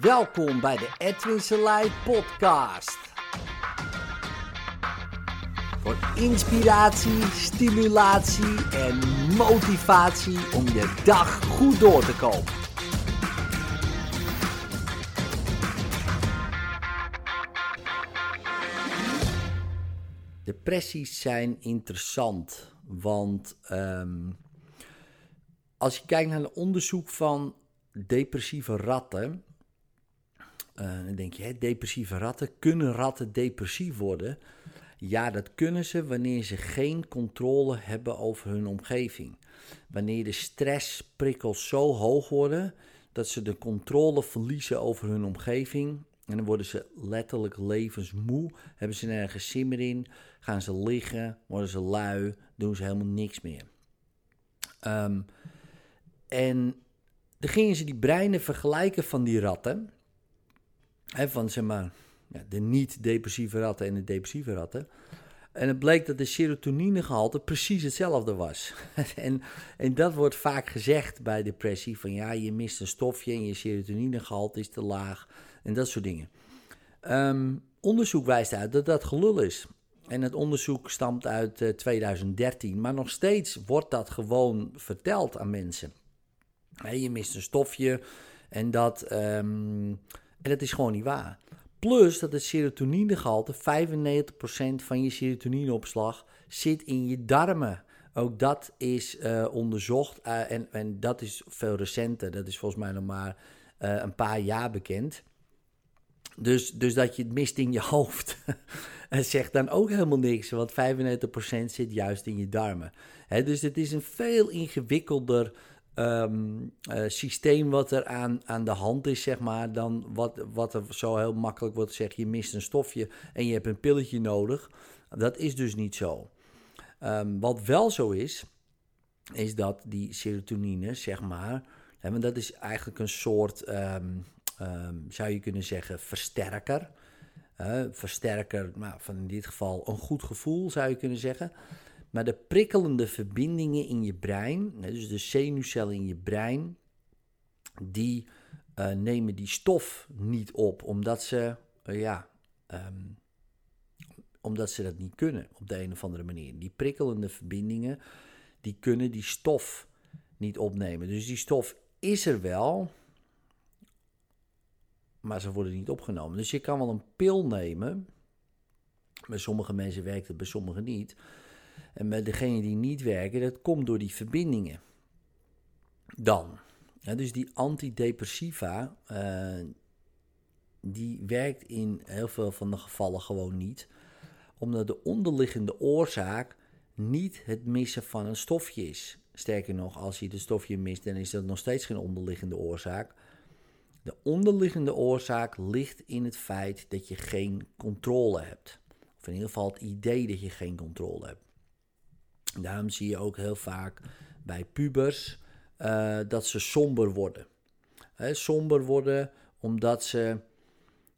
Welkom bij de Edwin Selei podcast. Voor inspiratie, stimulatie en motivatie om je dag goed door te komen. Depressies zijn interessant, want ehm, als je kijkt naar een onderzoek van depressieve ratten, uh, dan denk je, hè, depressieve ratten, kunnen ratten depressief worden? Ja, dat kunnen ze wanneer ze geen controle hebben over hun omgeving. Wanneer de stressprikkels zo hoog worden dat ze de controle verliezen over hun omgeving. En dan worden ze letterlijk levensmoe, hebben ze nergens zin meer in, gaan ze liggen, worden ze lui, doen ze helemaal niks meer. Ehm, en dan gingen ze die breinen vergelijken van die ratten. Van zeg maar de niet-depressieve ratten en de depressieve ratten. En het bleek dat de serotoninegehalte precies hetzelfde was. en, en dat wordt vaak gezegd bij depressie: van ja, je mist een stofje en je serotoninegehalte is te laag. En dat soort dingen. Um, onderzoek wijst uit dat dat gelul is. En het onderzoek stamt uit uh, 2013. Maar nog steeds wordt dat gewoon verteld aan mensen. Je mist een stofje en dat, um, en dat is gewoon niet waar. Plus dat het serotoninegehalte, 95% van je serotonineopslag zit in je darmen. Ook dat is uh, onderzocht uh, en, en dat is veel recenter. Dat is volgens mij nog maar uh, een paar jaar bekend. Dus, dus dat je het mist in je hoofd, zegt dan ook helemaal niks. Want 95% zit juist in je darmen. Dus het is een veel ingewikkelder um, uh, systeem wat er aan, aan de hand is, zeg maar, dan wat, wat er zo heel makkelijk wordt gezegd. Je mist een stofje en je hebt een pilletje nodig. Dat is dus niet zo. Um, wat wel zo is, is dat die serotonine, zeg maar, hè, want dat is eigenlijk een soort, um, zou je kunnen zeggen, versterker. Versterker, nou, van in dit geval een goed gevoel, zou je kunnen zeggen. Maar de prikkelende verbindingen in je brein, dus de zenuwcellen in je brein, die uh, nemen die stof niet op, omdat ze, uh, ja, um, omdat ze dat niet kunnen op de een of andere manier. Die prikkelende verbindingen, die kunnen die stof niet opnemen. Dus die stof is er wel, maar ze worden niet opgenomen. Dus je kan wel een pil nemen. Bij sommige mensen werkt het, bij sommigen niet. En bij degenen die niet werken, dat komt door die verbindingen. Dan, dus die antidepressiva, uh, die werkt in heel veel van de gevallen gewoon niet. Omdat de onderliggende oorzaak niet het missen van een stofje is. Sterker nog, als je het stofje mist, dan is dat nog steeds geen onderliggende oorzaak. De onderliggende oorzaak ligt in het feit dat je geen controle hebt. Of in ieder geval het idee dat je geen controle hebt. Daarom zie je ook heel vaak bij pubers uh, dat ze somber worden. Somber worden omdat ze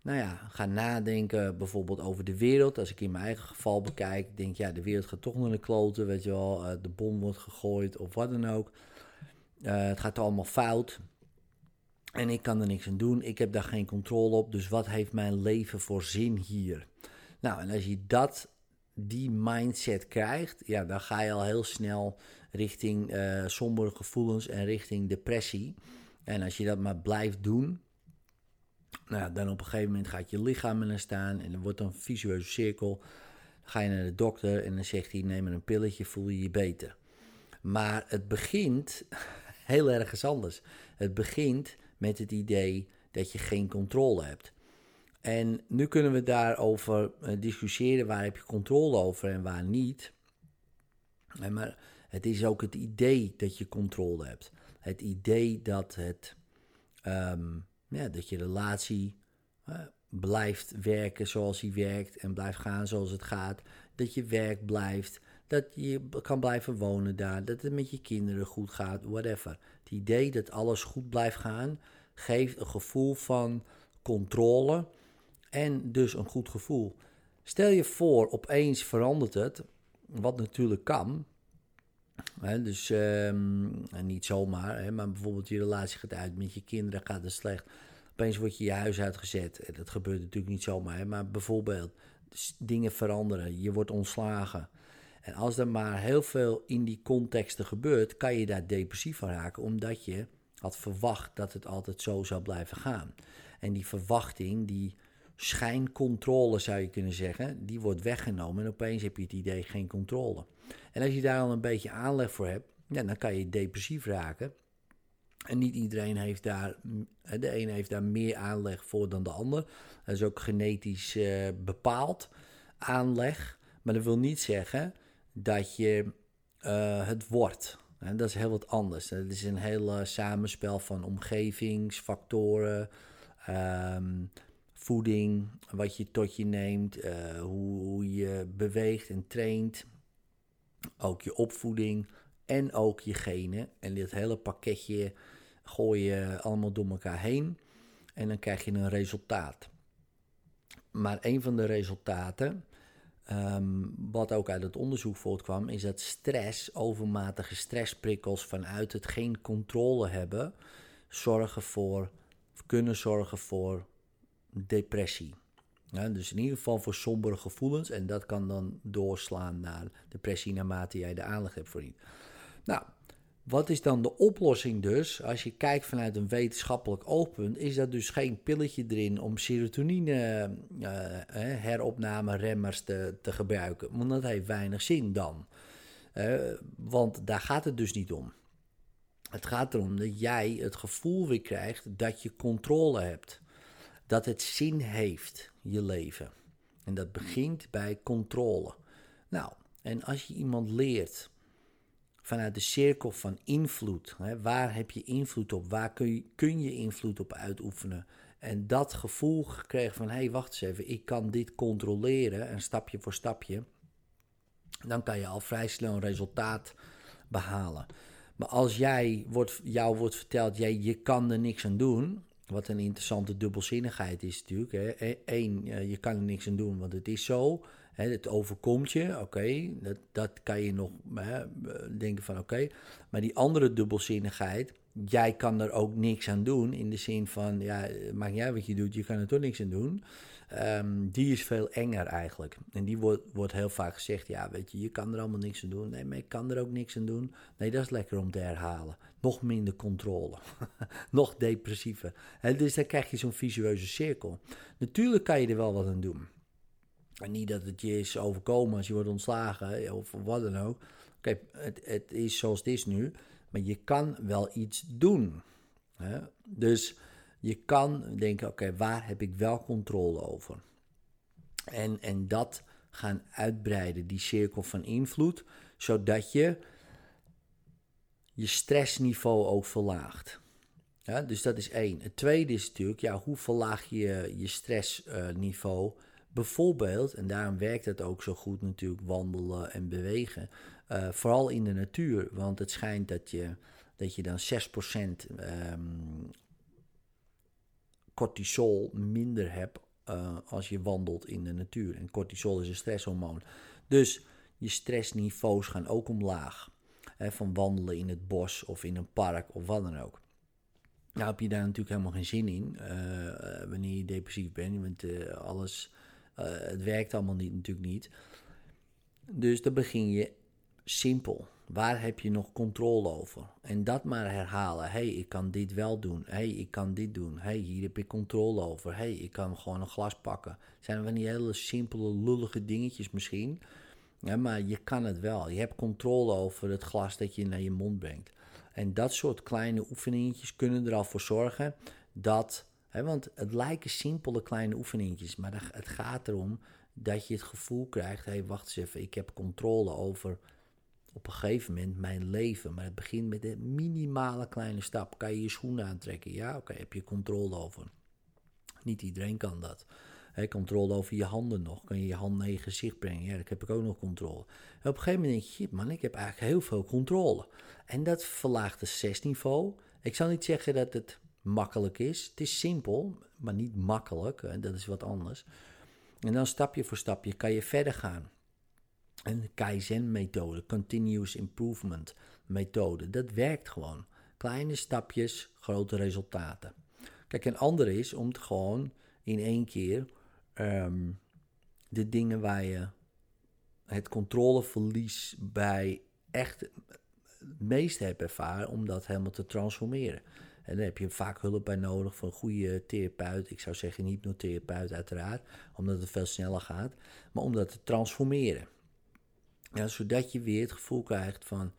nou ja, gaan nadenken bijvoorbeeld over de wereld. Als ik in mijn eigen geval bekijk, denk ja, de wereld gaat toch naar de kloten, weet je wel. Uh, de bom wordt gegooid of wat dan ook. Uh, het gaat allemaal fout. En ik kan er niks aan doen. Ik heb daar geen controle op. Dus wat heeft mijn leven voor zin hier? Nou, en als je dat die mindset krijgt, ja, dan ga je al heel snel richting uh, sombere gevoelens en richting depressie. En als je dat maar blijft doen, nou, dan op een gegeven moment gaat je lichaam er staan en dan wordt een visueuze cirkel. Ga je naar de dokter en dan zegt hij: neem een pilletje, voel je je beter. Maar het begint heel ergens anders. Het begint met het idee dat je geen controle hebt. En nu kunnen we daarover uh, discussiëren waar heb je controle over en waar niet. En maar het is ook het idee dat je controle hebt. Het idee dat, het, um, ja, dat je relatie uh, blijft werken zoals die werkt en blijft gaan zoals het gaat. Dat je werk blijft, dat je kan blijven wonen daar, dat het met je kinderen goed gaat, whatever. Het idee dat alles goed blijft gaan geeft een gevoel van controle en dus een goed gevoel. Stel je voor, opeens verandert het, wat natuurlijk kan. Dus um, niet zomaar, maar bijvoorbeeld je relatie gaat uit met je kinderen, gaat het slecht. Opeens word je je huis uitgezet. Dat gebeurt natuurlijk niet zomaar, maar bijvoorbeeld dingen veranderen. Je wordt ontslagen. En als er maar heel veel in die contexten gebeurt, kan je daar depressief van raken, omdat je had verwacht dat het altijd zo zou blijven gaan. En die verwachting, die schijncontrole zou je kunnen zeggen, die wordt weggenomen en opeens heb je het idee geen controle. En als je daar al een beetje aanleg voor hebt, ja, dan kan je depressief raken. En niet iedereen heeft daar, de een heeft daar meer aanleg voor dan de ander. Dat is ook genetisch uh, bepaald aanleg. Maar dat wil niet zeggen dat je uh, het wordt. Dat is heel wat anders. Het is een heel samenspel van omgevingsfactoren, um, voeding, wat je tot je neemt, hoe, hoe je beweegt en traint. Ook je opvoeding en ook je genen. En dit hele pakketje gooi je allemaal door elkaar heen. En dan krijg je een resultaat. Maar een van de resultaten, ehm, wat ook uit het onderzoek voortkwam, is dat stress, overmatige stressprikkels vanuit het geen controle hebben, zorgen voor, kunnen zorgen voor depressie. Dus in ieder geval voor sombere gevoelens. En dat kan dan doorslaan naar depressie naarmate jij de aandacht hebt voor iets. Nou, wat is dan de oplossing dus? Als je kijkt vanuit een wetenschappelijk oogpunt, is dat dus geen pilletje erin om serotonine uh, heropname remmers te, te gebruiken. Want dat heeft weinig zin dan. Uh, want daar gaat het dus niet om. Het gaat erom dat jij het gevoel weer krijgt dat je controle hebt. Dat het zin heeft, je leven. En dat begint bij controle. Nou, en als je iemand leert vanuit de cirkel van invloed. Hè, waar heb je invloed op? Waar kun je, kun je invloed op uitoefenen? En dat gevoel gekregen van, hé, hey, wacht eens even, ik kan dit controleren, en stapje voor stapje, dan kan je al vrij snel een resultaat behalen. Maar als jij wordt, jou wordt verteld, jij, je kan er niks aan doen, wat een interessante dubbelzinnigheid is natuurlijk. Hè. Eén, je kan er niks aan doen, want het is zo het overkomt je, oké, dat, dat kan je nog hè, denken van oké. Maar die andere dubbelzinnigheid, jij kan er ook niks aan doen. In de zin van, ja, niet uit wat je doet, je kan er toch niks aan doen. Um, die is veel enger eigenlijk. En die wordt, wordt heel vaak gezegd, ja, weet je, je kan er allemaal niks aan doen. Nee, maar ik kan er ook niks aan doen. Nee, dat is lekker om te herhalen. Nog minder controle. nog depressiever. dus dan krijg je zo'n visueuze cirkel. Natuurlijk kan je er wel wat aan doen. En niet dat het je is overkomen als je wordt ontslagen of wat dan ook. Oké, het, het, is zoals het is nu, maar je kan wel iets doen. Hè? Dus je kan denken, oké, waar heb ik wel controle over? En, en dat gaan uitbreiden, die cirkel van invloed, zodat je je stressniveau ook verlaagt. Dus dat is één. Het tweede is natuurlijk, ja, hoe verlaag je je stressniveau? Bijvoorbeeld, en daarom werkt het ook zo goed natuurlijk, wandelen en bewegen. Uh, vooral in de natuur, want het schijnt dat je, dat je dan 6% um, ehm, cortisol minder hebt uh, als je wandelt in de natuur. En cortisol is een stresshormoon. Dus je stressniveaus gaan ook omlaag. Hè, van wandelen in het bos of in een park of wat dan ook. Nou heb je daar natuurlijk helemaal geen zin in uh, wanneer je depressief bent. Want alles uh, het werkt allemaal niet, natuurlijk niet. Dus dan begin je simpel. Waar heb je nog controle over? En dat maar herhalen. Hé, hey, ik kan dit wel doen. Hé, hey, ik kan dit doen. Hé, hey, hier heb ik controle over. Hé, hey, ik kan gewoon een glas pakken. Zijn van die hele simpele, lullige dingetjes misschien. Ja, maar je kan het wel. Je hebt controle over het glas dat je naar je mond brengt. En dat soort kleine oefeningetjes kunnen er al voor zorgen dat want het lijken simpele kleine oefeningetjes, maar het gaat erom dat je het gevoel krijgt: hé, hey, wacht eens even, ik heb controle over op een gegeven moment mijn leven. Maar het begint met een minimale kleine stap. Kan je je schoenen aantrekken? Ja, oké, heb je controle over. Niet iedereen kan dat. He, controle over je handen nog. Kan je je hand naar je gezicht brengen? Ja, dat heb ik ook nog controle. En op een gegeven moment denk je, man, ik heb eigenlijk heel veel controle. En dat verlaagt het zesniveau. Ik zal niet zeggen dat het makkelijk is. Het is simpel, maar niet makkelijk. Dat is wat anders. En dan stapje voor stapje kan je verder gaan. En de Kaizen-methode, Continuous Improvement methode, dat werkt gewoon. Kleine stapjes, grote resultaten. Kijk, een ander is om gewoon in één keer ehm, de dingen waar je het controleverlies bij echt het meest hebt ervaren, om dat helemaal te transformeren. En daar heb je vaak hulp bij nodig van een goede therapeut. Ik zou zeggen een hypnotherapeut uiteraard, omdat het veel sneller gaat. Maar om dat te transformeren. Ja, zodat je weer het gevoel krijgt van...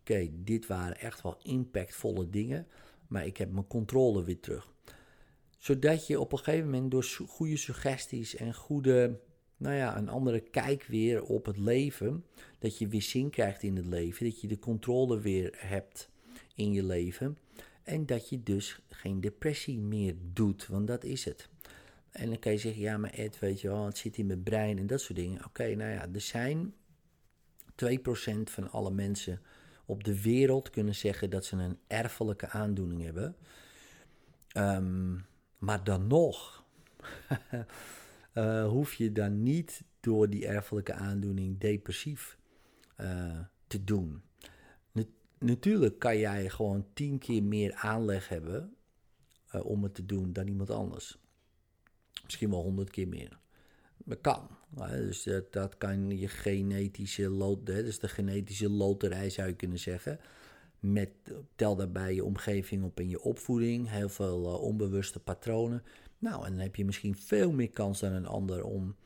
Oké, dit waren echt wel impactvolle dingen, maar ik heb mijn controle weer terug. Zodat je op een gegeven moment door goede suggesties en goede, nou ja, een andere kijk weer op het leven, dat je weer zin krijgt in het leven, dat je de controle weer hebt in je leven. En dat je dus geen depressie meer doet, want dat is het. En dan kan je zeggen, ja, maar Ed, weet je wel, het zit in mijn brein en dat soort dingen. Oké, nou ja, er zijn 2% van alle mensen op de wereld kunnen zeggen dat ze een erfelijke aandoening hebben. Ehm, maar dan nog uh, hoef je dan niet door die erfelijke aandoening depressief uh, te doen natuurlijk kan jij gewoon tien keer meer aanleg hebben uh, om het te doen dan iemand anders. Misschien wel honderd keer meer. Dat kan. Dus dat, kan je genetische lot, dus de genetische loterij zou je kunnen zeggen. Met, tel daarbij je omgeving op en je opvoeding, heel veel uh, onbewuste patronen. Nou, en dan heb je misschien veel meer kans dan een ander om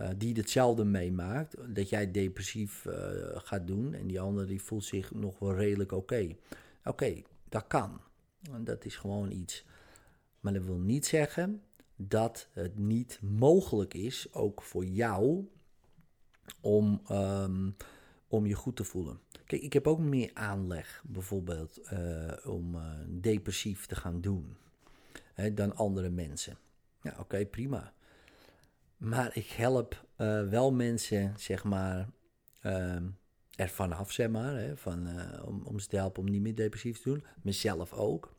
uh, die hetzelfde meemaakt, dat jij depressief uh, gaat doen en die ander die voelt zich nog wel redelijk oké. Oké, dat kan. Dat is gewoon iets. Maar dat wil niet zeggen dat het niet mogelijk is, ook voor jou, om, um, om je goed te voelen. Kijk, ik heb ook meer aanleg, bijvoorbeeld, uh, om depressief te gaan doen hè, dan andere mensen. Ja, oké, prima. Maar ik help uh, wel mensen, zeg maar, uh, er vanaf, zeg maar. Hè, van, uh, om, om ze te helpen om niet meer depressief te doen. Mezelf ook.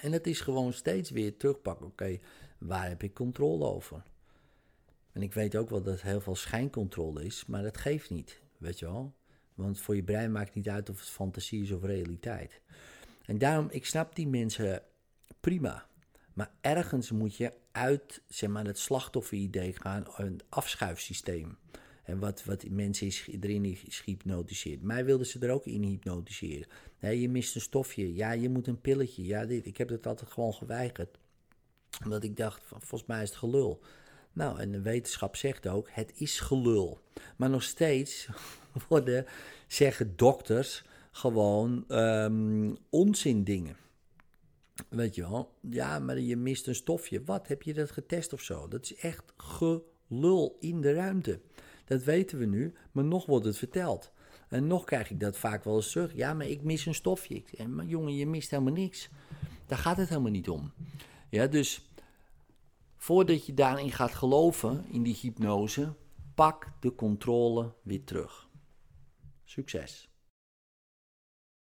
En het is gewoon steeds weer terugpakken. Oké, waar heb ik controle over? En ik weet ook wel dat heel veel schijncontrole is, maar dat geeft niet, weet je wel. Want voor je brein maakt niet uit of het fantasie is of realiteit. En daarom, ik snap die mensen prima. Maar ergens moet je uit zeg maar, het slachtofferidee gaan, een afschuifsysteem. En wat, wat mensen erin is gehypnotiseerd. Mij wilden ze er ook in hypnotiseren. Nee, je mist een stofje. Ja, je moet een pilletje. Ja, dit. Ik heb het altijd gewoon geweigerd. Omdat ik dacht, volgens mij is het gelul. Nou, en de wetenschap zegt ook, het is gelul. Maar nog steeds worden, zeggen dokters, gewoon um, onzin dingen. Weet je wel, ja, maar je mist een stofje. Wat, heb je dat getest of zo? Dat is echt gelul in de ruimte. Dat weten we nu, maar nog wordt het verteld. En nog krijg ik dat vaak wel eens terug. Ja, maar ik mis een stofje. Ik maar jongen, je mist helemaal niks. Daar gaat het helemaal niet om. Ja, dus voordat je daarin gaat geloven, in die hypnose, pak de controle weer terug. Succes!